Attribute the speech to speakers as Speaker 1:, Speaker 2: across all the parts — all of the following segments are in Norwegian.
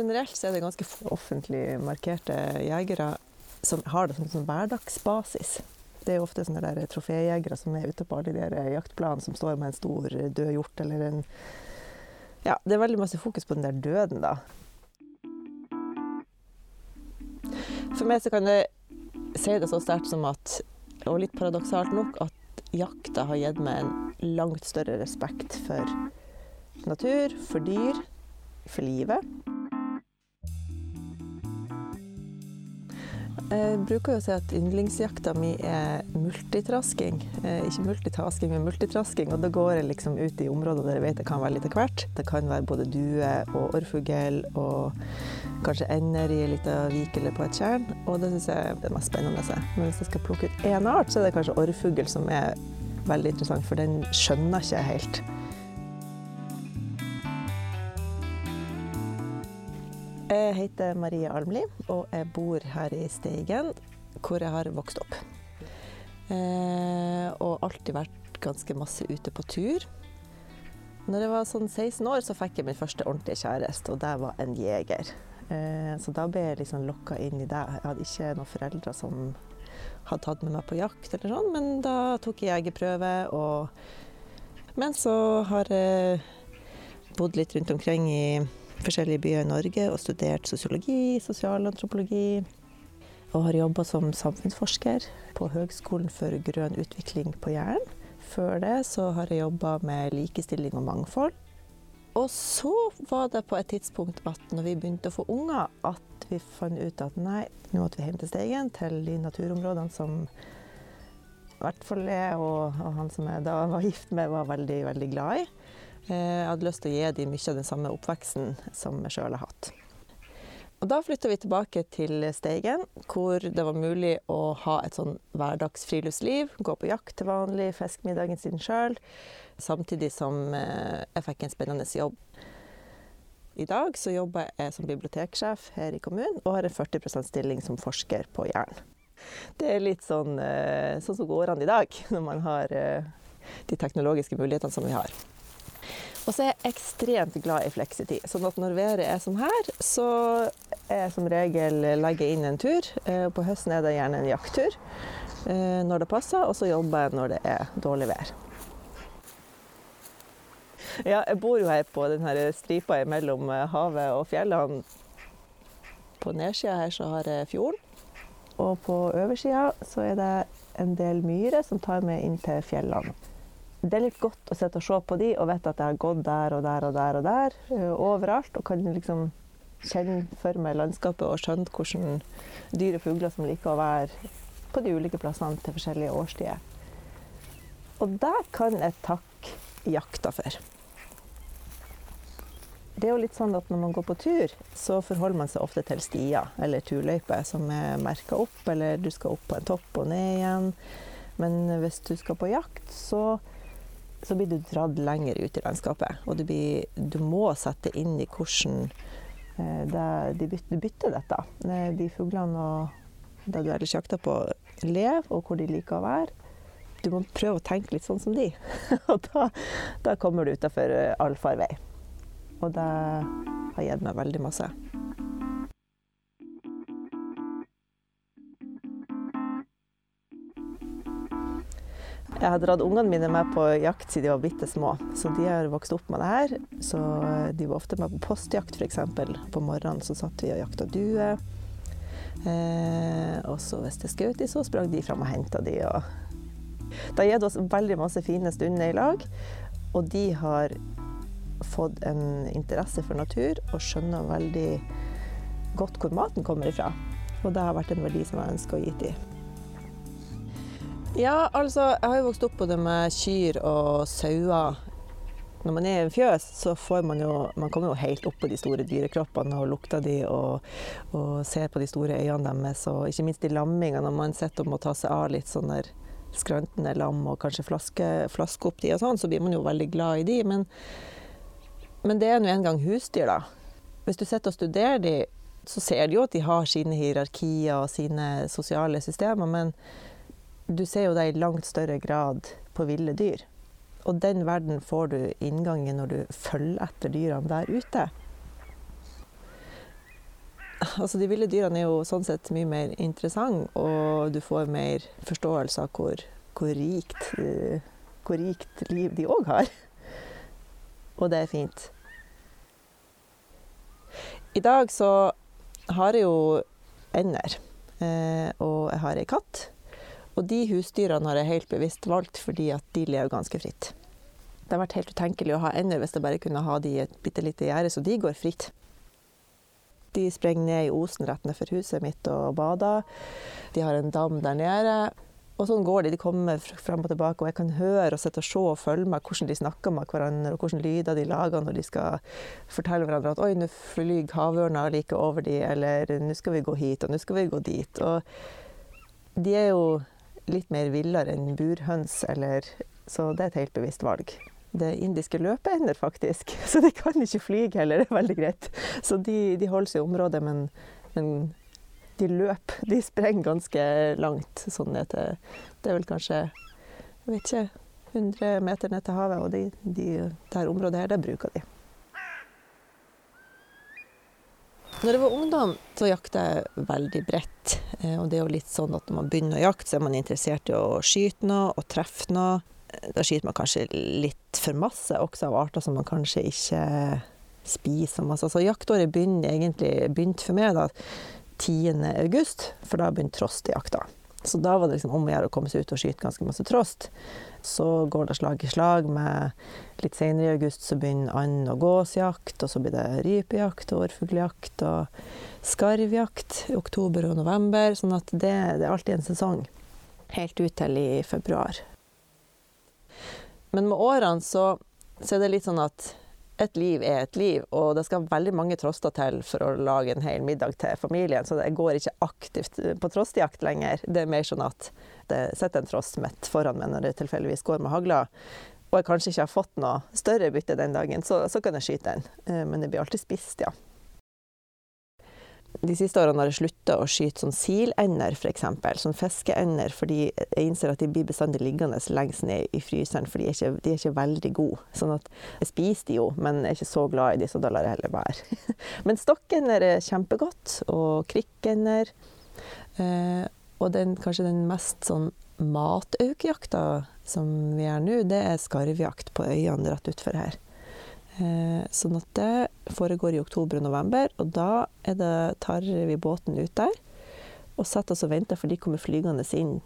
Speaker 1: generelt så er det ganske få offentlig markerte jegere som har det som sånn hverdagsbasis. Det er jo ofte sånne troféjegere som er ute på alle de der jaktplanene som står med en stor død hjort eller en Ja, det er veldig masse fokus på den der døden, da. For meg så kan jeg si det så sterkt som at, og litt paradoksalt nok, at jakta har gitt meg en langt større respekt for natur, for dyr, for livet. Jeg bruker jo å si at yndlingsjakta mi er multitrasking. Eh, ikke multitasking, men multitrasking. Og da går jeg liksom ut i områder der jeg vet det kan være litt av hvert. Det kan være både due og orrfugl og kanskje ender i ei lita vik eller på et tjern. Og det syns jeg er mest spennende. Men hvis jeg skal plukke ut én art, så er det kanskje orrfugl som er veldig interessant, for den skjønner ikke jeg helt. Jeg heter Marie Almli, og jeg bor her i Steigen, hvor jeg har vokst opp. Eh, og alltid vært ganske masse ute på tur. Når jeg var sånn 16 år, så fikk jeg min første ordentlige kjæreste, og det var en jeger. Eh, så da ble jeg liksom lokka inn i det. Jeg hadde ikke noen foreldre som hadde tatt med meg på jakt, eller sånn, men da tok jeg jegerprøve. Og... Men så har jeg bodd litt rundt omkring i forskjellige byer i Norge og studert sosiologi, sosialantropologi. Og har jobba som samfunnsforsker på Høgskolen for grønn utvikling på Jæren. Før det så har jeg jobba med likestilling og mangfold. Og så var det på et tidspunkt at når vi begynte å få unger, at vi fant ut at nei, nå måtte vi hjem til Steigen, til de naturområdene som i hvert fall jeg og, og han som jeg da var gift med, var veldig, veldig glad i. Eh, jeg hadde lyst til å gi dem mye av den samme oppveksten som jeg sjøl har hatt. Og da flytta vi tilbake til Steigen, hvor det var mulig å ha et sånn hverdagsfriluftsliv. Gå på jakt til vanlig, fiske middagen sin sjøl. Samtidig som eh, jeg fikk en spennende jobb. I dag så jobber jeg som biblioteksjef her i kommunen og har en 40% stilling som forsker på Jæren. Det er litt sånn, eh, sånn som går an i dag, når man har de teknologiske mulighetene som vi har. Og så er jeg ekstremt glad i fleksitid. Sånn at når været er som her, så er jeg som regel legger inn en tur. Eh, på høsten er det gjerne en jakttur eh, når det passer, og så jobber jeg når det er dårlig vær. Ja, jeg bor jo her på denne stripa mellom eh, havet og fjellene. På nedsida her så har jeg fjorden, og på oversida så er det en del myrer som tar meg inn til fjellene det er litt godt å sitte og se på de og vite at jeg har gått der og der og der og der, uh, overalt. Og kan liksom kjenne for meg landskapet og skjønne hvordan dyr og fugler som liker å være på de ulike plassene til forskjellige årstider. Og det kan jeg takke jakta for. Det er jo litt sånn at Når man går på tur, så forholder man seg ofte til stier eller turløyper som er merka opp, eller du skal opp på en topp og ned igjen. Men hvis du skal på jakt, så så blir du dratt lenger ut i landskapet. Og du, blir, du må sette inn i hvordan eh, de bytter, du bytter dette. De fuglene og det du ellers jakter på, lever, og hvor de liker å være. Du må prøve å tenke litt sånn som de. og da, da kommer du utafor eh, allfarvei. Og det har gitt meg veldig masse. Jeg har dratt ungene mine med på jakt siden de var bitte små, så de har vokst opp med det her. Så de var ofte med på postjakt f.eks. På morgenen så satt vi og jakta duer. Eh, og så hvis det skjøt de, så sprang de fram og henta de. Og det har gitt oss veldig masse fine stunder i lag. Og de har fått en interesse for natur og skjønner veldig godt hvor maten kommer ifra. Og det har vært en verdi som jeg ønsker å gi dem. Ja, altså, jeg har jo vokst opp både med kyr og sauer. Når man er i en fjøs, så får man jo Man kommer jo helt opp på de store dyrekroppene og lukter de og, og ser på de store øynene deres, og ikke minst de lammingene når man sitter og må ta seg av litt sånn der skrantende lam og kanskje flaske, flaske opp de og sånn, så blir man jo veldig glad i de. Men, men det er nå engang husdyr, da. Hvis du sitter og studerer de, så ser du jo at de har sine hierarkier og sine sosiale systemer, men du ser jo det i langt større grad på ville dyr. Og den verden får du inngang i når du følger etter dyrene der ute. altså De ville dyrene er jo sånn sett mye mer interessante, og du får mer forståelse av hvor, hvor, rikt, eh, hvor rikt liv de òg har. Og det er fint. I dag så har jeg jo ender, eh, og jeg har ei katt. Og de husdyrene har jeg helt bevisst valgt fordi at de lever ganske fritt. Det har vært helt utenkelig å ha ender hvis jeg bare kunne ha de i et bitte lite gjerde, så de går fritt. De sprenger ned i osen rett nedfor huset mitt og bader. De har en dam der nede. Og sånn går de. De kommer frem og tilbake, og jeg kan høre og sitte og se og følge med hvordan de snakker med hverandre, og hvilke lyder de lager når de skal fortelle hverandre at 'oi, nå flyr havørna like over de', eller 'nå skal vi gå hit', og 'nå skal vi gå dit'. Og de er jo litt mer villere enn burhøns, eller Så det er et helt bevisst valg det indiske løpeender, faktisk. Så de kan ikke fly heller, det er veldig greit. Så de, de holder seg i området, men, men, de løper. De sprenger ganske langt sånn ned Det er vel kanskje, jeg vet ikke, 100 meter ned til havet, og de, de, det her området her, det bruker de. Når jeg var ungdom, så jakta jeg veldig bredt. Eh, og det er jo litt sånn at når man begynner å jakte, så er man interessert i å skyte noe og treffe noe da skyter man kanskje litt for masse, også av arter som man kanskje ikke spiser masse. Så jaktåret begynte egentlig begynt for meg da 10. august, for da begynte trostjakta. Så da var det liksom om å gjøre å komme seg ut og skyte ganske masse trost. Så går det slag i slag med Litt senere i august så begynner and- og gåsjakt, og så blir det rypejakt årfugljakt og skarvjakt i oktober og november. Sånn at det, det er alltid en sesong. Helt ut til i februar. Men med årene så, så, er det litt sånn at et liv er et liv, og det skal veldig mange troster til for å lage en hel middag til familien. Så jeg går ikke aktivt på trostjakt lenger. Det er mer sånn at det sitter en trost midt foran meg når det tilfeldigvis går med hagla, og jeg kanskje ikke har fått noe større bytte den dagen, så, så kan jeg skyte den. Eh, men det blir alltid spist, ja. De siste årene har jeg slutta å skyte sånn silender, f.eks. Sånn fiskeender, fordi jeg innser at de blir bestandig liggende lengst ned i fryseren, for de er ikke, de er ikke veldig gode. Sånn at jeg spiser de jo, men jeg er ikke så glad i de, så da lar jeg heller være. men stokkender er kjempegodt, og krikkender. Eh, og den, kanskje den mest sånn mataukjakta som vi gjør nå, det er skarvjakt på øyene rett utfor her. Eh, sånn at det foregår i oktober og november, og da det, tar vi båten ut der og setter oss og venter, for de kommer flygende inn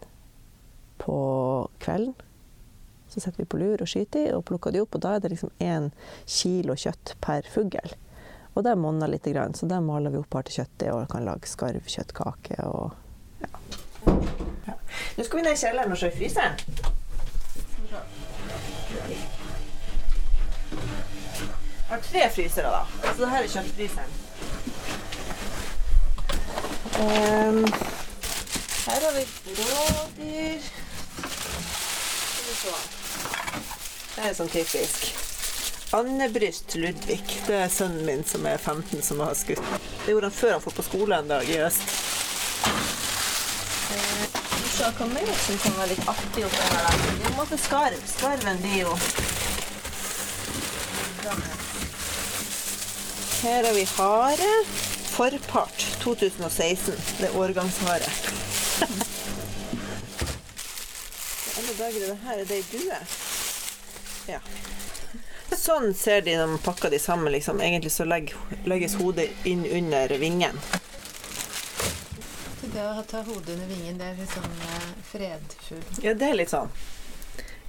Speaker 1: på kvelden. Så setter vi på lur og skyter og plukker de opp, og da er det liksom én kilo kjøtt per fugl. Og det monner litt, så det maler vi opp her til kjøttet og kan lage skarvkjøttkake og ja. ja. Nå skal vi ned i kjelleren og se i fryseren. Jeg har tre frysere, da. Så det her er kjøttfryseren. Um, her har vi rådyr. Det er sånn typisk. Andebryst Ludvig. Det er sønnen min som er 15 som har skutt. Det gjorde han før han får på skole en dag i øst. Så hva mer som kan være litt artig oppi her? Det er en måte skarv. Skarven blir jo her har vi hare. Forpart 2016. Det er årgangshare. Alle dager er det her er det ei due. Ja. Sånn ser de når man pakker de sammen. Liksom. Egentlig så legges hodet inn under vingen.
Speaker 2: Det å ta hodet under vingen, det er litt sånn uh, fredfull
Speaker 1: Ja, det er litt sånn.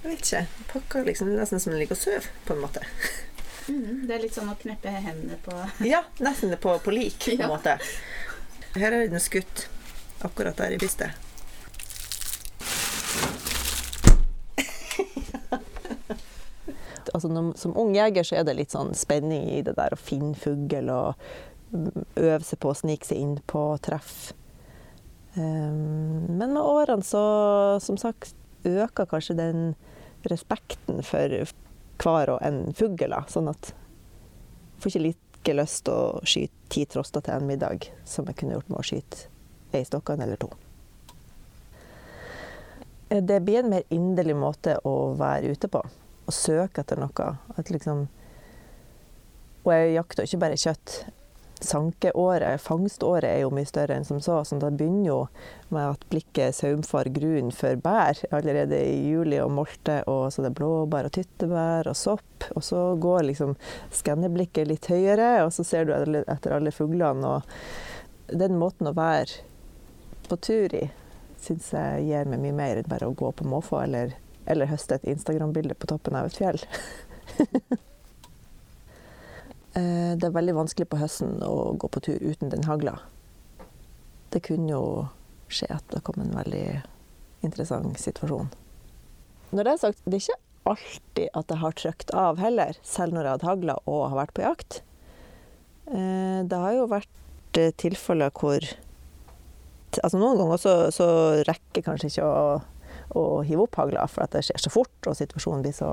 Speaker 1: Jeg vet ikke. Pakker liksom nesten som en ligger og sover, på en måte.
Speaker 2: Mm, det er litt sånn å kneppe hendene på
Speaker 1: Ja, nesten på, på lik, på en ja. måte. Her er den skutt akkurat der i brystet. altså, når, som ung jeger så er det litt sånn spenning i det der å finne fugl og øve seg på å snike seg inn på treff. Um, men med årene så, som sagt, øker kanskje den respekten for hver og en fugl. Sånn at jeg får ikke like lyst til å skyte ti troster til en middag som jeg kunne gjort med å skyte ei stokkene eller to. Det blir en mer inderlig måte å være ute på. Å søke etter noe. At liksom, og jeg jakter ikke bare kjøtt. Sankeåret, fangståret, er jo mye større enn som så. Så det begynner jo med at blikket saumfar grunn for bær allerede i juli og molte. Og så det er blåbær og tyttebær og sopp. Og så går liksom skanneblikket litt høyere, og så ser du etter alle fuglene. Og den måten å være på tur i syns jeg gir meg mye mer enn bare å gå på måfå eller, eller høste et Instagram-bilde på toppen av et fjell. Eh, det er veldig vanskelig på høsten å gå på tur uten den hagla. Det kunne jo skje at det kom en veldig interessant situasjon. Når det er sagt, det er ikke alltid at jeg har trykt av heller, selv når jeg har hagla og har vært på jakt. Eh, det har jo vært eh, tilfeller hvor altså Noen ganger så, så rekker kanskje ikke å, å hive opp hagla, for at det skjer så fort, og situasjonen blir så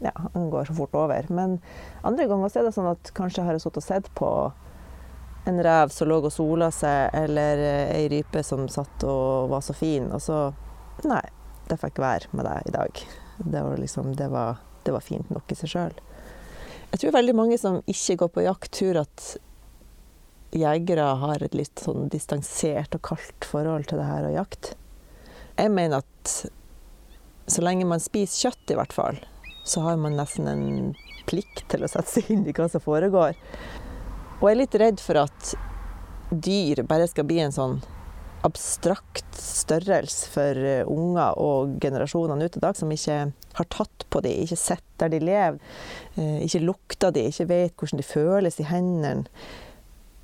Speaker 1: ja, den går så fort over. Men andre ganger er det sånn at kanskje har jeg sittet og sett på en rev som lå og sola seg, eller ei rype som satt og var så fin, og så Nei, det fikk være med deg i dag. Det var, liksom, det var, det var fint nok i seg sjøl. Jeg tror veldig mange som ikke går på jakt, tror at jegere har et litt sånn distansert og kaldt forhold til det her å jakte. Jeg mener at så lenge man spiser kjøtt, i hvert fall, så har man nesten en plikt til å sette seg inn i hva som foregår. Og jeg er litt redd for at dyr bare skal bli en sånn abstrakt størrelse for eh, unger og generasjonene ut i dag, som ikke har tatt på dem, ikke sett der de lever, eh, ikke lukta dem, ikke vet hvordan de føles i hendene.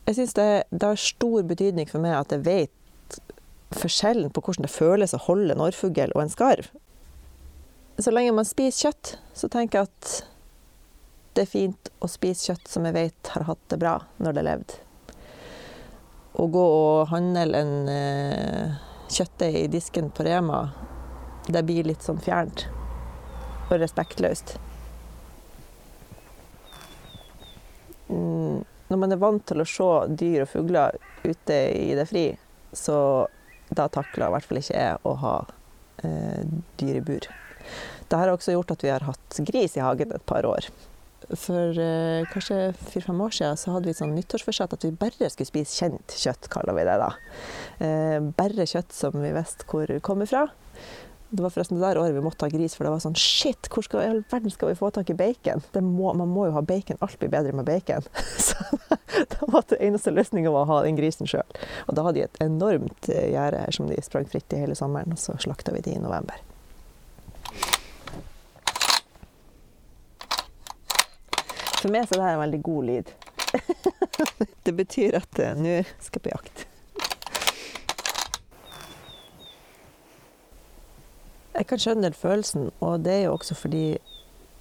Speaker 1: Jeg syns det, det har stor betydning for meg at jeg vet forskjellen på hvordan det føles å holde en orrfugl og en skarv så lenge man spiser kjøtt, så tenker jeg at det er fint å spise kjøtt som jeg vet har hatt det bra når det har levd. Å gå og handle en eh, kjøttdeig i disken på Rema, det blir litt sånn fjernt og respektløst. Mm, når man er vant til å se dyr og fugler ute i det fri, så da takler i hvert fall ikke jeg å ha eh, dyr i bur. Det har også gjort at vi har hatt gris i hagen et par år. For eh, kanskje fire-fem år siden så hadde vi et sånn nyttårsforsett at vi bare skulle spise kjent kjøtt, kaller vi det da. Eh, bare kjøtt som vi visste hvor kommer fra. Det var forresten det der året vi måtte ha gris, for det var sånn Shit, hvor skal, i all verden skal vi få tak i bacon? Må, man må jo ha bacon. Alt blir bedre med bacon. Så da det eneste løsninga å ha den grisen sjøl. Og da hadde de et enormt eh, gjerde som de sprang fritt i hele sommeren, og så slakta vi de i november. For meg så er det en veldig god lyd. det betyr at uh, nå skal jeg på jakt. Jeg kan skjønne den følelsen, og det er jo også fordi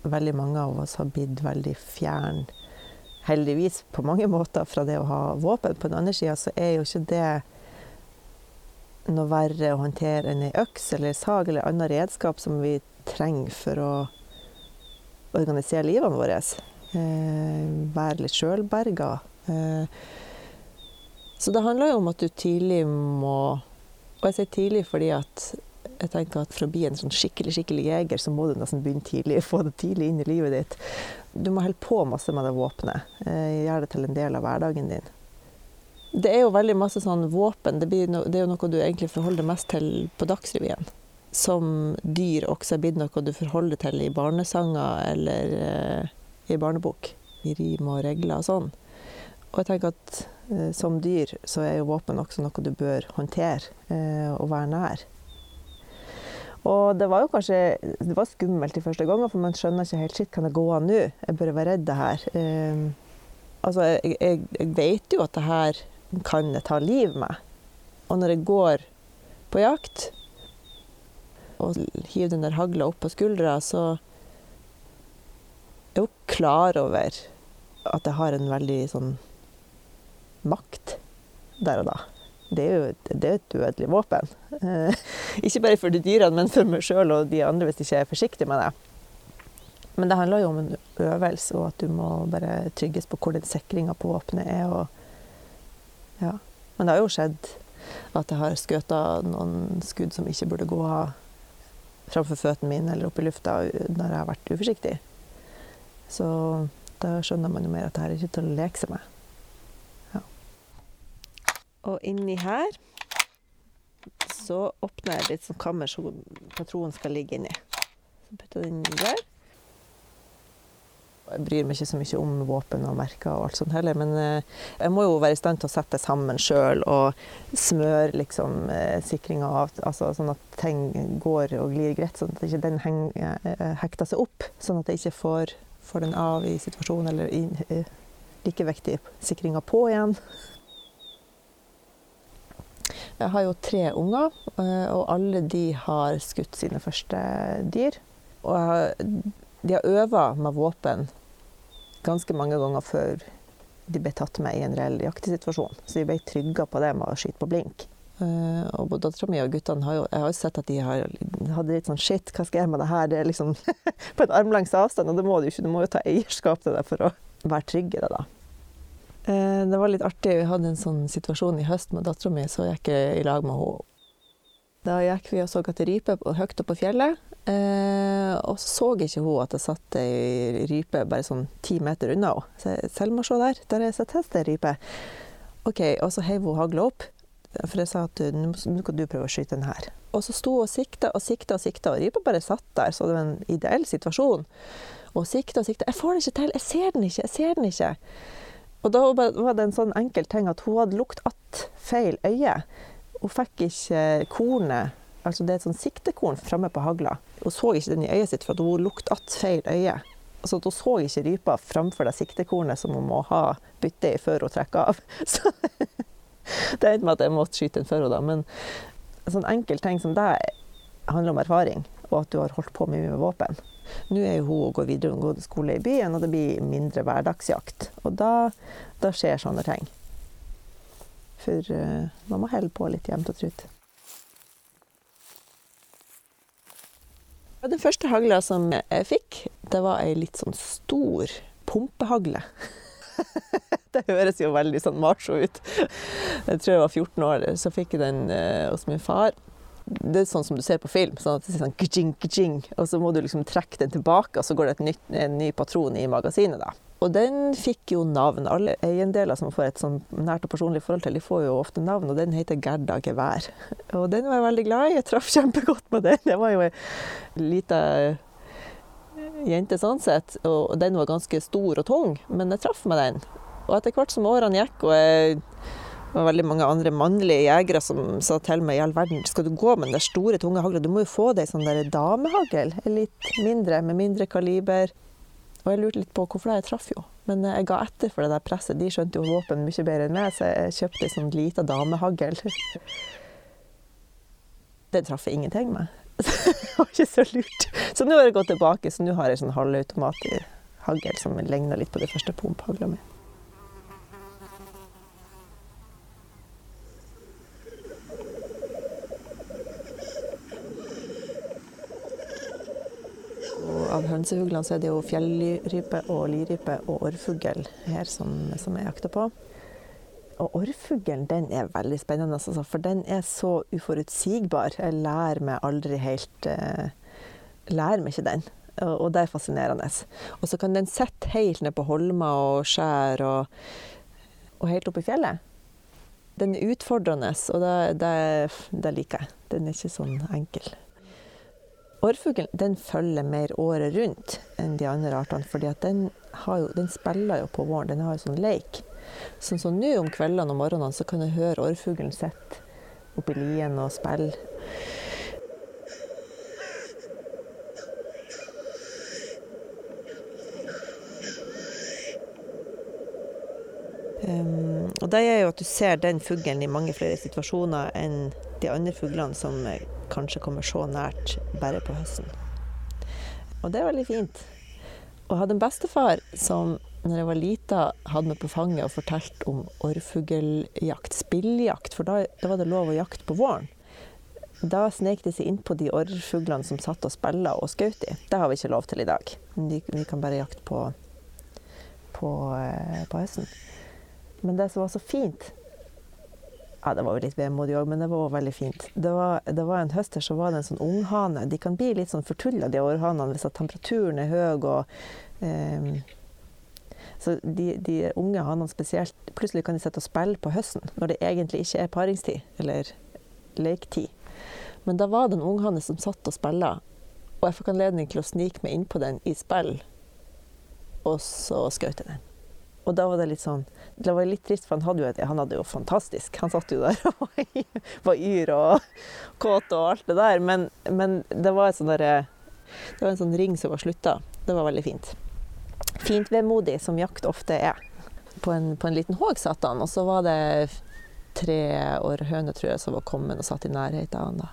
Speaker 1: veldig mange av oss har blitt veldig fjern, heldigvis på mange måter, fra det å ha våpen. På den andre sida så er jo ikke det noe verre å håndtere enn ei øks eller sag eller annet redskap som vi trenger for å organisere livene våre. Eh, være litt sjølberga. Eh, så det handler jo om at du tidlig må Og jeg sier tidlig fordi at jeg tenker at for å bli en sånn skikkelig skikkelig jeger, så må du nesten begynne tidlig. Få det tidlig inn i livet ditt. Du må holde på masse med det våpenet. Eh, gjøre det til en del av hverdagen din. Det er jo veldig masse sånn våpen. Det, no, det er jo noe du egentlig forholder deg mest til på Dagsrevyen. Som dyr også er blitt noe du forholder til i barnesanger eller i barnebok. I rim og regler og sånn. Og jeg tenker at eh, som dyr så er jo våpen også noe du bør håndtere eh, og være nær. Og det var jo kanskje det var skummelt de første gangene, for man skjønner ikke helt shit, kan det gå an nå? Jeg bør være redd det her. Eh, altså, jeg, jeg, jeg, vet jo at det her kan jeg ta liv med. Og når jeg går på jakt og hiver den der hagla opp på skuldra, så er jo klar over at jeg har en veldig sånn makt der og da. Det er jo det er et dødelig våpen. Eh, ikke bare for de dyrene, men for meg sjøl og de andre hvis de ikke er forsiktige med det. Men det handler jo om en øvelse, og at du må bare trygges på hvor den sikringa på våpenet er. Og, ja. Men det har jo skjedd at jeg har skutt noen skudd som ikke burde gå framfor føttene mine eller opp i lufta når jeg har vært uforsiktig. Så da skjønner man jo mer at det her er ikke til å leke seg med. Ja. Og inni her så åpner jeg litt sånn kammer som patronen skal ligge inni. Så putter den inn der. Jeg bryr meg ikke så mye om våpen og merker og alt sånt heller, men eh, jeg må jo være i stand til å sette sammen sjøl og smøre liksom eh, sikringa av, altså sånn at ting går og glir greit, sånn at ikke den eh, hekter seg opp. Sånn at jeg ikke får, får den av i situasjonen, eller i, eh, like viktig sikringa på igjen. Jeg har jo tre unger, eh, og alle de har skutt sine første dyr. Og de har øva med våpen ganske mange ganger før de ble tatt med i en reell jaktesituasjon. Så de ble trygga på det med å skyte på blink. Eh, og dattera mi og guttene har jo Jeg har jo sett at de har hadde litt sånn Shit, hva skal jeg med det her? Det er liksom på en armlengs avstand, og det må du ikke. Du må jo ta eierskap til det for å være trygg i det, da. Eh, det var litt artig. Vi hadde en sånn situasjon i høst med dattera mi, så gikk jeg i lag med henne. Da gikk vi og så etter rype høyt oppe på fjellet. Eh, og så så ikke hun at det satt ei rype bare sånn ti meter unna henne. Jeg, Selma, se der, der er sett hest, ei rype. OK, og så heiv hun hagla opp. For jeg sa at nå kan du prøve å skyte den her. Og så sto hun og sikta og sikta og sikta, og rypa bare satt der, så det var en ideell situasjon. Og sikta og sikta. Jeg får det ikke til, jeg ser den ikke, jeg ser den ikke. Og da var det en sånn enkel ting at hun hadde lukt att feil øye. Hun fikk ikke kornet, altså det er et sånn siktekorn framme på hagla. Hun så ikke den i øyet sitt, for hun lukte att feil øye. Altså at hun så ikke rypa framfor det siktekornet som hun må ha bytte i før hun trekker av. Så det endte med at jeg måtte skyte for henne. Men en sånn enkel ting som det handler om erfaring, og at du har holdt på mye med våpen. Nå er jo hun og går videregående skole i byen, og det blir mindre hverdagsjakt. Og da, da skjer sånne ting. For uh, man må holde på litt jevnt og trutt. Den første hagla som jeg fikk, det var ei litt sånn stor pumpehagle. det høres jo veldig sånn macho ut. Jeg tror jeg var 14 år, så fikk jeg den eh, hos min far. Det er sånn som du ser på film, sånn at det er sånn ka-ching, ka-ching, og så må du liksom trekke den tilbake, og så går det et nytt, en ny patron i magasinet. da. Og den fikk jo navn. Alle eiendeler som får et sånn nært og personlig forhold til, de får jo ofte navn, og den heter Gerda gevær. Og den var jeg veldig glad i. Jeg traff kjempegodt med den. Det var jo ei lita jente sånn sett, og den var ganske stor og tung, men jeg traff med den. Og etter hvert som årene gikk, og jeg var veldig mange andre mannlige jegere som sa til meg i all verden, skal du gå med den store, tunge hagla, du må jo få deg sånn der damehagl, litt mindre, med mindre kaliber. Og jeg lurte litt på hvorfor det, jeg traff jo. Men jeg ga etter for det der presset. De skjønte jo våpen mye bedre enn meg, så jeg kjøpte ei sånn lita damehagl. Det traff jeg ingenting med. Det var ikke så lurt. Så nå har jeg gått tilbake, så nå har jeg sånn halvautomathagl som ligner litt på det første pumphagla mi. Av hønsefuglene så er det jo fjellrype og lirype og orrfugl her som, som jeg jakter på. Og orrfuglen den er veldig spennende, altså, for den er så uforutsigbar. Jeg lærer meg aldri helt eh, Lærer meg ikke den. Og, det er fascinerende. Og så kan den sitte helt ned på holmer og skjær og, og helt oppe i fjellet. Den er utfordrende, og det, det, det liker jeg. Den er ikke sånn enkel. Orrfuglen følger mer året rundt enn de andre artene, for den, den spiller jo på våren. Den har jo sånn leik. Sånn som nå om kveldene og morgenene så kan jeg høre orrfuglen sitte oppi lien og spille. Og det gjør jo at du ser den fuglen i mange flere situasjoner enn de andre fuglene som kanskje kommer så nært bare på høsten. Og det er veldig fint. Og jeg hadde en bestefar som når jeg var lita hadde meg på fanget og fortalte om orrfugljakt, spilljakt, for da, da var det lov å jakte på våren. Da snek de seg innpå de orrfuglene som satt og spilla og skjøt i. Det har vi ikke lov til i dag. De, vi kan bare jakte på, på, eh, på høsten. Men det som var så fint ja, Det var jo litt vemodig òg, men det var òg veldig fint. Det var, det var en høst her så var det en sånn unghane. De kan bli litt sånn fortulla, de orrhanene, hvis at temperaturen er høy. Og, eh, Så de, de unge hannene spesielt, plutselig kan de sitte og spille på høsten, når det egentlig ikke er paringstid eller leketid. Men da var det en unghanne som satt og spilte, og jeg fikk anledning til å snike meg innpå den i spill, og så skjøt jeg den. Og da var det litt sånn Det var litt trist, for han hadde jo, han hadde jo fantastisk. Han satt jo der og var yr og kåt og alt det der. Men, men det var et sånn derre Det var en sånn ring som var slutta. Det var veldig fint. Fint vemodig, som jakt ofte er. På en, på en liten håg satt han, og så var det tre århøner, tror jeg, som var kommet og satt i nærheten av han da.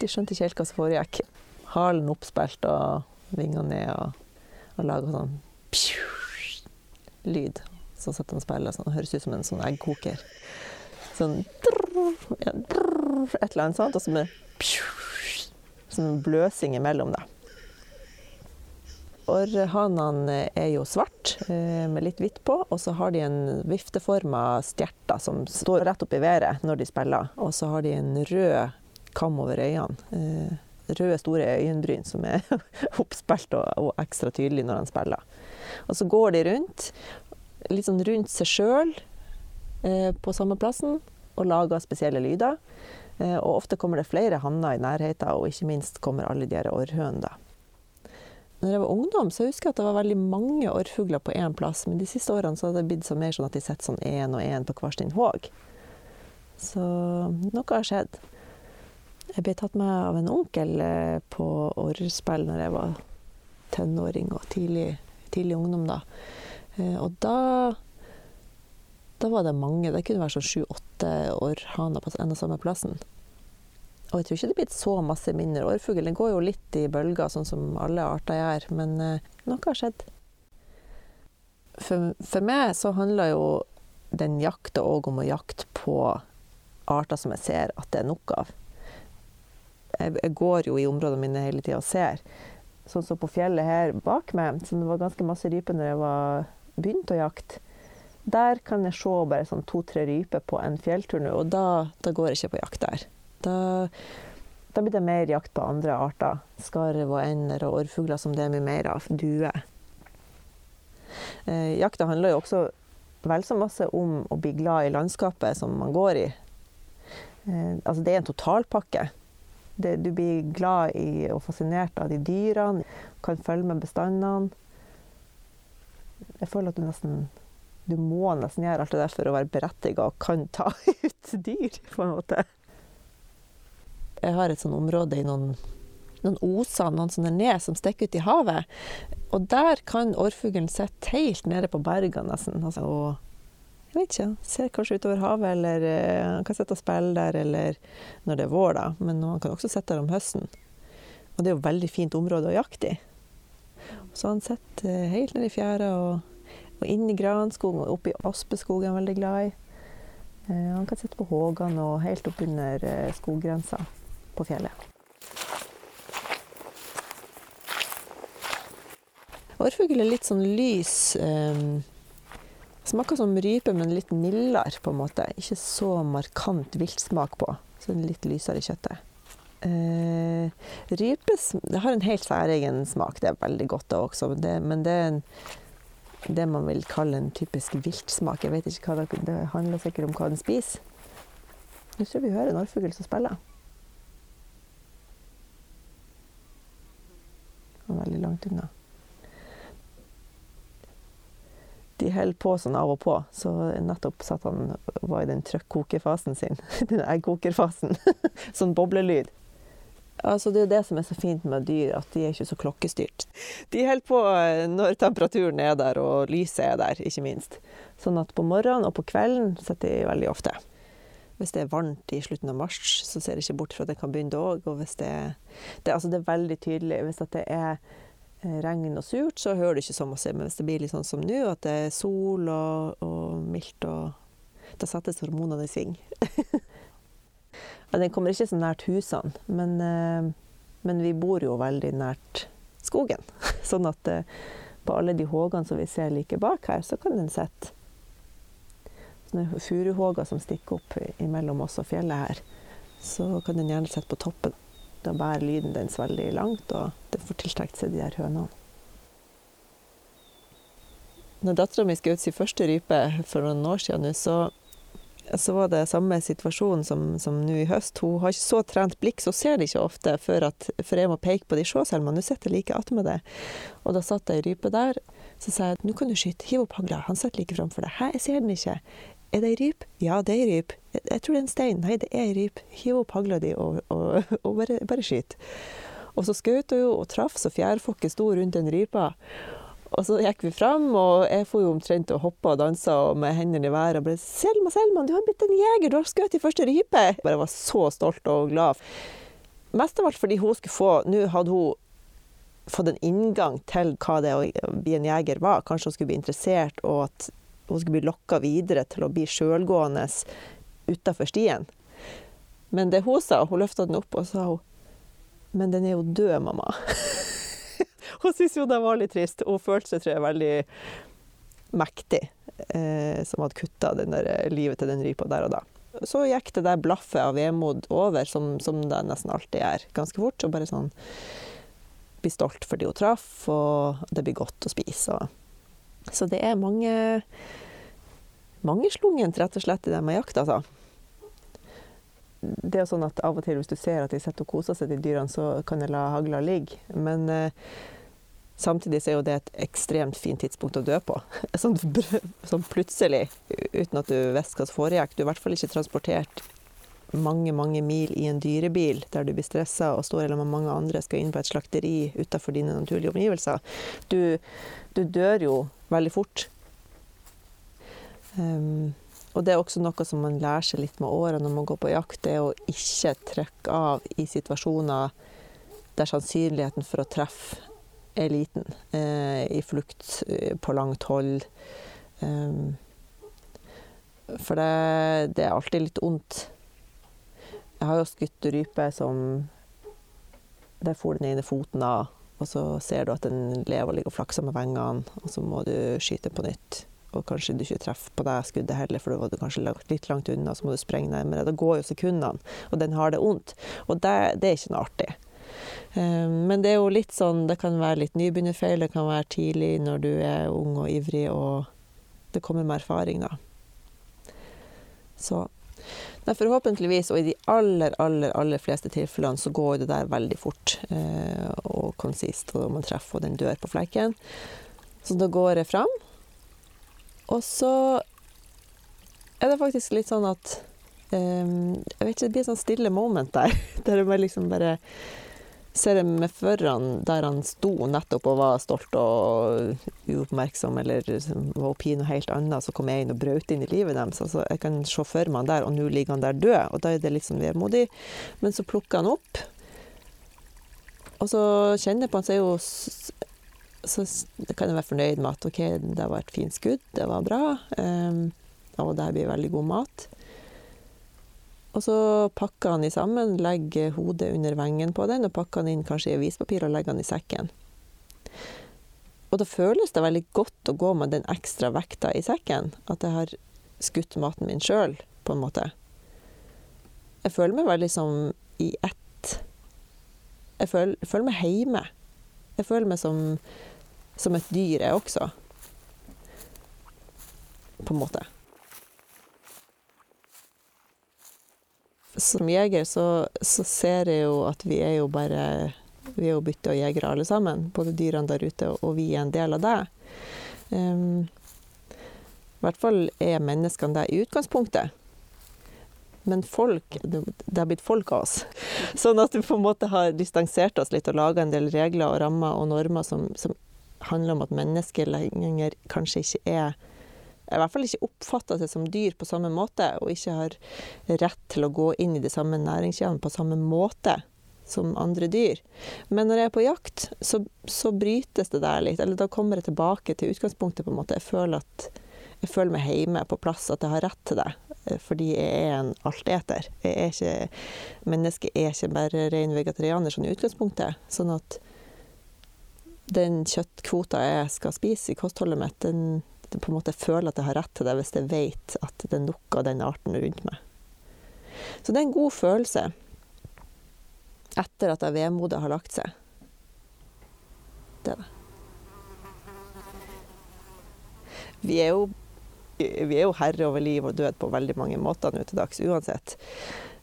Speaker 1: De skjønte ikke helt hva som foregikk. Halen oppspilt og vingene ned og, og laga sånn lyd. Så satt han og spilte sånn. Det høres ut som en sånn eggkoker. Sånn ja, Et eller annet sånt. Og så med sånn bløsing imellom, da. Orrhanene er jo svart med litt hvitt på, og så har de en vifteforma stjerte som står rett opp i været når de spiller. Og så har de en rød kam over øynene. Røde, store øyenbryn som er oppspilt og, ekstra tydelig når han spiller. Og så går de rundt, litt sånn rundt seg sjøl eh, på samme plassen, og lager spesielle lyder. Eh, og ofte kommer det flere hanner i nærheten, og ikke minst kommer alle de orrhønene. Når jeg var ungdom, så husker jeg at det var veldig mange orrfugler på én plass. Men de siste årene så har det blitt så mer sånn at de sitter sånn én og én på hver sin håg. Så noe har skjedd. Jeg ble tatt med av en onkel på orrspill når jeg var tenåring og tidlig, tidlig ungdom, da. Og da da var det mange. Det kunne være sånn sju-åtte orrhaner på en og samme plassen. Og jeg tror ikke det er blitt så masse mindre orrfugl. Det går jo litt i bølger, sånn som alle arter gjør. Men eh, noe har skjedd. For, for meg så handler jo den jakta òg om å jakte på arter som jeg ser at det er nok av. Jeg, jeg går jo i områdene mine hele tida og ser. Sånn som på fjellet her bak meg, som det var ganske masse ryper når jeg var, begynte å jakte. Der kan jeg se bare sånn to-tre ryper på en fjelltur nå, og da, da går jeg ikke på jakt der. Da, da, blir det mer jakt på andre arter. Skarv og ender og orrfugler som det er mye mer av. Duer. Eh, jakta handler jo også vel så masse om å bli glad i landskapet som man går i. Eh, altså det er en totalpakke. Det, du blir glad i og fascinert av de dyrene, kan følge med bestandene. Jeg føler at du nesten du må nesten gjøre alt det der for å være berettiga og kan ta ut dyr, på en måte. Jeg har et sånt område i noen, noen oser, noen sånne ned som stikker ut i havet. Og der kan orrfuglen sitte helt nede på bergene nesten. Altså, og jeg vet ikke, ser kanskje utover havet, eller uh, han kan sitte og spille der, eller når det er vår, da. Men han kan også sitte der om høsten. Og det er jo et veldig fint område å jakte i. Så han sitter uh, helt nede i fjæra og, og i granskogen og oppe i aspeskogen er han veldig glad i. Uh, han kan sitte på Hågan og helt oppunder skoggrensa på fjellet. Årfugl er litt sånn lys. Um, smaker som rype, men litt mildere, på en måte. Ikke så markant viltsmak på. Så litt lysere i kjøttet. Uh, rype har en helt særegen smak. Det er veldig godt, det også. Men det er en, det man vil kalle en typisk viltsmak. Jeg vet ikke hva det, det handler sikkert om hva den spiser. Nå tror vi hører en orrfugl som spiller. var veldig langt unna. De holder på sånn av og på, så nettopp satt han var i den trøkkokerfasen sin. Den eggkokerfasen. sånn boblelyd. Altså, det er det som er så fint med dyr, at de er ikke så klokkestyrt. De holder på eh, når temperaturen er der og lyset er der, ikke minst. Sånn at på morgenen og på kvelden sitter de veldig ofte. Hvis det er varmt i slutten av mars, så ser jeg ikke bort fra at det kan begynne da òg. Og hvis det, det, altså det, er veldig tydelig. Hvis det er regn og surt, så hører du ikke så masse. Men hvis det blir litt sånn som nå, at det er sol og, og mildt, og da settes hormonene i sving. den kommer ikke så nært husene, men, eh, men, vi bor jo veldig nært skogen. Sånn at eh, på alle de hågene som vi ser like bak her, så kan den sitte sånne furuhåger som stikker opp mellom oss og fjellet her, så kan den gjerne sitte på toppen. Da bærer lyden dens veldig langt, og den får tiltrukket seg de der hønene. når dattera mi skjøt sin første rype for noen år siden, så, så var det samme situasjon som, som nå i høst. Hun har ikke så trent blikk, så hun ser det ikke ofte før, at, før jeg må peke på de sjåselmene. Nå sitter jeg like attmed det. Og da satt ei rype der. Så sa jeg nå kan du skyte, hiv opp hagla. Han sitter like framfor deg. Hæ, jeg ser den ikke. Er det ei ryp? Ja, det er ei ryp. Jeg, tror det er en stein. Nei, det er ei ryp. Hiv opp hagla di og, og, og bare, bare skyt. Og så skjøt hun jo og traff så fjærfokket sto rundt den rypa. Og så gikk vi fram, og jeg får jo omtrent og hoppa og dansa med hendene i været og ble 'Selma, Selma, du har blitt en jeger! Du har skutt i første rype!' Jeg var så stolt og glad. Mest av alt fordi hun skulle få Nå hadde hun fått en inngang til hva det å bli en jeger var. Kanskje hun skulle bli interessert, og at hun skulle bli lokka videre til å bli sjølgående utafor stien. Men det hun sa, hun løfta den opp og sa hun, 'Men den er jo død, mamma'. Hun syntes jo det var litt trist. Hun følte seg, tror jeg, veldig mektig eh, som hadde kutta eh, livet til den rypa der og da. Så gikk det der blaffet av vemod over, som, som, det nesten alltid gjør, ganske fort. Og bare sånn Bli stolt fordi hun traff, og det blir godt å spise. Og. Så det er mange mangeslungent, rett og slett, i det med jakt, altså. Det er sånn at av og til hvis du ser at de sitter og koser seg, de dyrene, så kan jeg la hagla ligge. Men eh, Samtidig er jo det et ekstremt fint tidspunkt å dø på. Sånn, sånn plutselig, uten at du visste hva som foregikk. Du er i hvert fall ikke transportert mange mange mil i en dyrebil der du blir stressa og står eller mange andre, skal inn på et slakteri utenfor dine naturlige omgivelser. Du, du dør jo veldig fort. Um, og det er også noe som man lærer seg litt med åra når man går på jakt, det er å ikke trykke av i situasjoner der sannsynligheten for å treffe er liten. Eh, I flukt eh, på langt hold. Um, for det, det, er alltid litt vondt. Jeg har jo skutt rype som Der får den ene foten av, og så ser du at den lever og ligger og flakser med vengene, og så må du skyte på nytt. Og kanskje du ikke treffer på det skuddet heller, for da var du kanskje litt langt unna, så må du sprenge nærmere. Da går jo sekundene, og den har det vondt. Og det, det er ikke noe artig. Eh, men det er jo litt sånn Det kan være litt nybegynnerfeil, det kan være tidlig når du er ung og ivrig, og det kommer med erfaring, da. Så Nei, forhåpentligvis, og i de aller, aller, aller fleste tilfellene, så går det der veldig fort eh, og konsist, og man treffer, og den dør på flekken. Så da går jeg fram, og så er det faktisk litt sånn at eh, Jeg vet ikke, det blir et sånn stille moment der, der jeg liksom bare ser jeg meg for han der han sto nettopp og var stolt og uoppmerksom, eller var oppi noe helt annet, så kom jeg inn og brøt inn i livet deres. Altså, jeg kan se for meg han der, og nå ligger han der død, og da er det litt sånn vemodig. Men så plukker han opp, og så kjenner jeg på han, så er jo så kan jeg være fornøyd med at OK, det var et fint skudd, det var bra, um, og det blir veldig god mat. Og så pakker han de sammen, legger hodet under vengen på den, og pakker han inn kanskje i avispapir og legger han i sekken. Og da føles det veldig godt å gå med den ekstra vekta i sekken. At jeg har skutt maten min sjøl, på en måte. Jeg føler meg veldig som i ett. Jeg føler, føler meg heime. Jeg føler meg som, som et dyr, jeg også. På en måte. Som jeger så, så, ser jeg jo at vi er jo bare Vi er jo bytte og jegere alle sammen. Både dyrene der ute og vi er en del av det. Um, I hvert fall er menneskene det i utgangspunktet. Men folk Det har blitt folk av oss. Sånn at vi på en måte har distansert oss litt og laga en del regler og rammer og normer som, som handler om at mennesker lenger kanskje ikke er i hvert fall ikke oppfatter seg som dyr på samme måte, og ikke har rett til å gå inn i de samme næringskjedene på samme måte som andre dyr. Men når jeg er på jakt, så, så, brytes det der litt. Eller da kommer jeg tilbake til utgangspunktet, på en måte. Jeg føler, at, jeg føler meg hjemme, på plass, at jeg har rett til det. Eh, fordi jeg er en alteter. Er mennesket er ikke bare ren vegetarianer sånn i utgangspunktet. Sånn at den kjøttkvota jeg skal spise i kostholdet mitt, den på en måte føler at jeg har rett til det hvis jeg vet at det er nok av den arten rundt meg. Så det er en god følelse etter at vemodet har lagt seg. Det er det. vi er jo vi er jo herre over liv og død på veldig mange måter nå til dags uansett.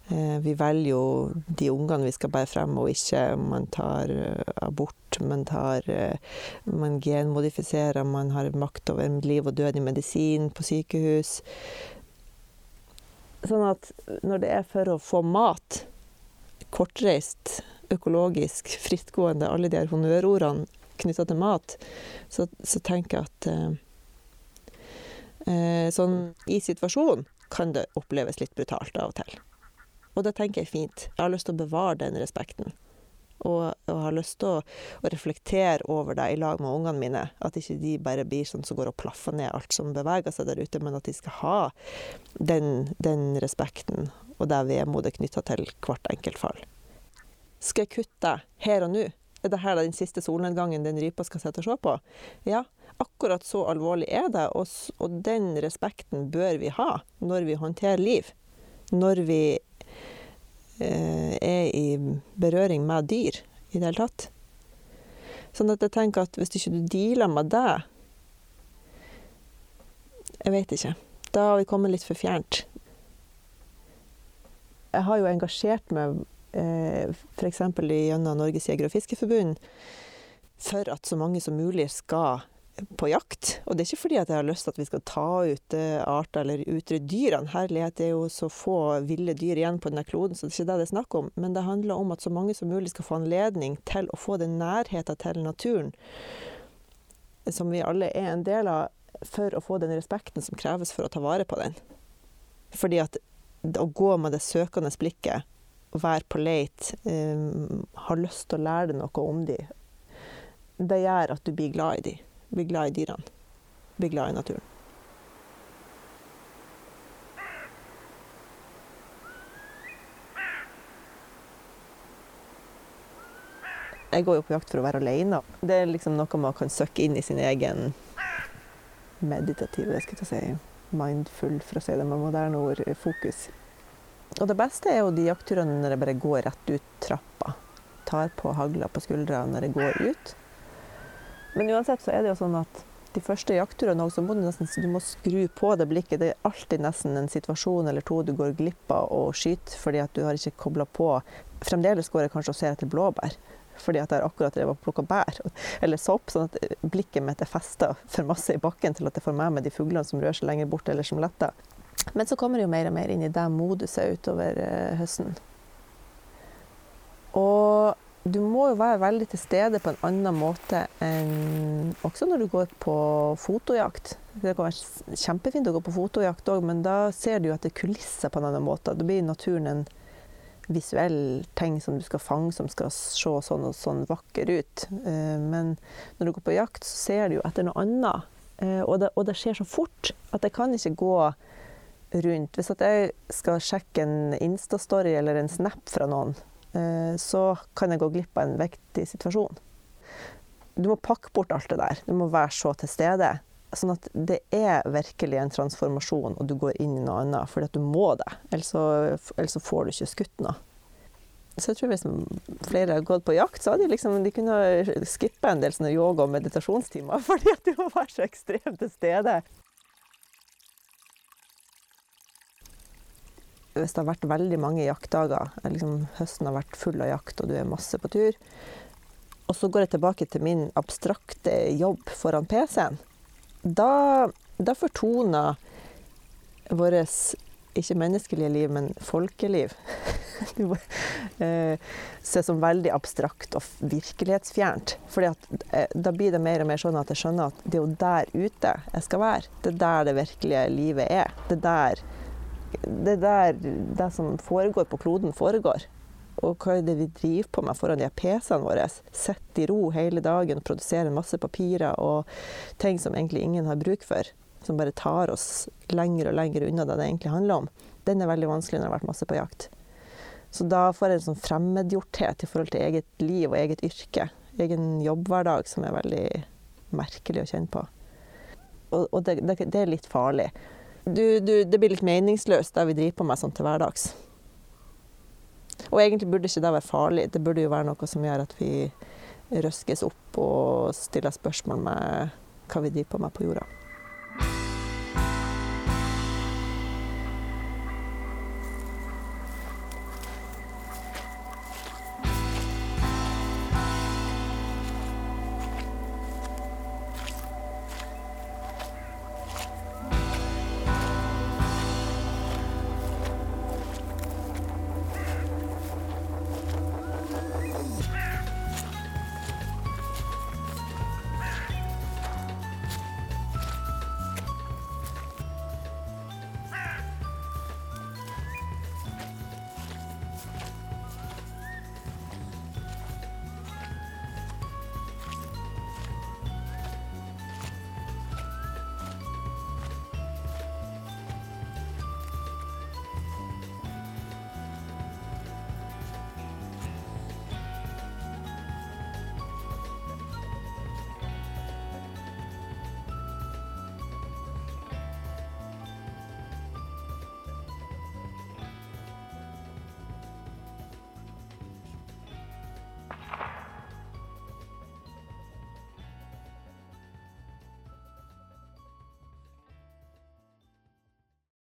Speaker 1: Eh, vi velger jo de ungene vi skal bære frem, og ikke man tar eh, abort, man, tar, eh, man genmodifiserer, man har makt over liv og død i medisin på sykehus. Sånn at når det er for å få mat, kortreist, økologisk, frittgående, alle de her honnørordene knytta til mat, så, så tenker jeg at Eh, sånn i situasjonen kan det oppleves litt brutalt av og til. Og det tenker jeg fint. Jeg har lyst til å bevare den respekten. Og, og har lyst til å, å, reflektere over det i lag med ungene mine. At ikke de bare blir sånn som går og plaffer ned alt som beveger seg der ute, men at de skal ha den, den respekten og det vemodet knytta til hvert enkelt fall. Skal jeg kutte her og nå? Er dette den siste solnedgangen den rypa skal sitte og se på? Ja, akkurat så alvorlig er det, og, og, den respekten bør vi ha når vi håndterer liv. Når vi er i berøring med dyr i det hele tatt. Sånn at jeg tenker at hvis ikke du dealer med det Jeg vet ikke. Da har vi kommet litt for fjernt. Jeg har jo engasjert meg eh, f.eks. gjennom Norges jeger- og fiskeforbund for at så mange som mulig skal på jakt. Og det er ikke fordi at jeg har lyst til at vi skal ta ut uh, arter eller utrydde dyrene. Herlighet, det er jo så få ville dyr igjen på denne kloden, så det er ikke det det er snakk om. Men det handler om at så mange som mulig skal få anledning til å få den nærheten til naturen som vi alle er en del av, for å få den respekten som kreves for å ta vare på den. Fordi at å gå med det søkende blikket, være på leit, um, ha lyst til å lære deg noe om dem, det gjør at du blir glad i dem. Bli glad i dyrene. Bli glad i naturen. Jeg går jo på jakt for å være alene. Det er liksom noe man kan søkke inn i sin egen meditative, jeg skal si, mindful, for å si det med moderne ord, fokus. Og det beste er jo de jaktturene når jeg bare går rett ut trappa. Tar på hagla på skuldra når jeg går ut. Men uansett så er det jo sånn at de første jaktturene så må du nesten du må skru på det blikket. Det er alltid nesten en situasjon eller to du går glipp av å skyte fordi at du har ikke kobla på. Fremdeles går jeg kanskje og ser etter blåbær fordi at jeg akkurat drev og plukka bær eller sopp, sånn at blikket mitt er festa for masse i bakken til at jeg får med meg de fuglene som rører seg lenger bort eller som letter. Men så kommer det jo mer og mer inn i det moduset utover uh, høsten. Og du må jo være veldig til stede på en annen måte enn også når du går på fotojakt. Det kan være kjempefint å gå på fotojakt òg, men da ser du jo etter kulisser på en annen måte. Da blir naturen en visuell ting som du skal fange, som skal se sånn og sånn vakker ut. Eh, men når du går på jakt, så ser du jo etter noe annet. Eh, og det, og det skjer så fort at jeg kan ikke gå rundt. Hvis jeg skal sjekke en Insta-story eller en snap fra noen, så kan jeg gå glipp av en viktig situasjon. Du må pakke bort alt det der. Du må være så til stede. Sånn at det er virkelig en transformasjon, og du går inn i noe annet fordi at du må det. Ellers så, ellers så får du ikke skutt noe. Så jeg tror hvis flere har gått på jakt, så hadde de, liksom, de kunne skippe en del yoga- og meditasjonstimer fordi at du må være så ekstremt til stede. Hvis det har vært veldig mange jaktdager, liksom høsten har vært full av jakt og du er masse på tur, og så går jeg tilbake til min abstrakte jobb foran PC-en, da, da fortoner vårt ikke menneskelige liv, men folkeliv eh, seg som veldig abstrakt og virkelighetsfjernt. Fordi at da blir det mer og mer sånn at jeg skjønner at det er jo der ute jeg skal være. Det er der det virkelige livet er. Det er der det der det som foregår på kloden, foregår. Og hva er det vi driver på med foran de PC-ene våre? Sitter i ro hele dagen og produserer masse papirer og ting som egentlig ingen har bruk for. Som bare tar oss lenger og lenger unna det det egentlig handler om. Den er veldig vanskelig når jeg har vært masse på jakt. Så da får jeg en sånn fremmedgjorthet i forhold til eget liv og eget yrke. Egen jobbhverdag som er veldig merkelig å kjenne på. Og, og det, det, det er litt farlig du, du, det blir litt meningsløst det vi driver på med sånn til hverdags. Og egentlig burde ikke det være farlig. Det burde jo være noe som gjør at vi røskes opp og stiller spørsmål med hva vi driver på med på jorda.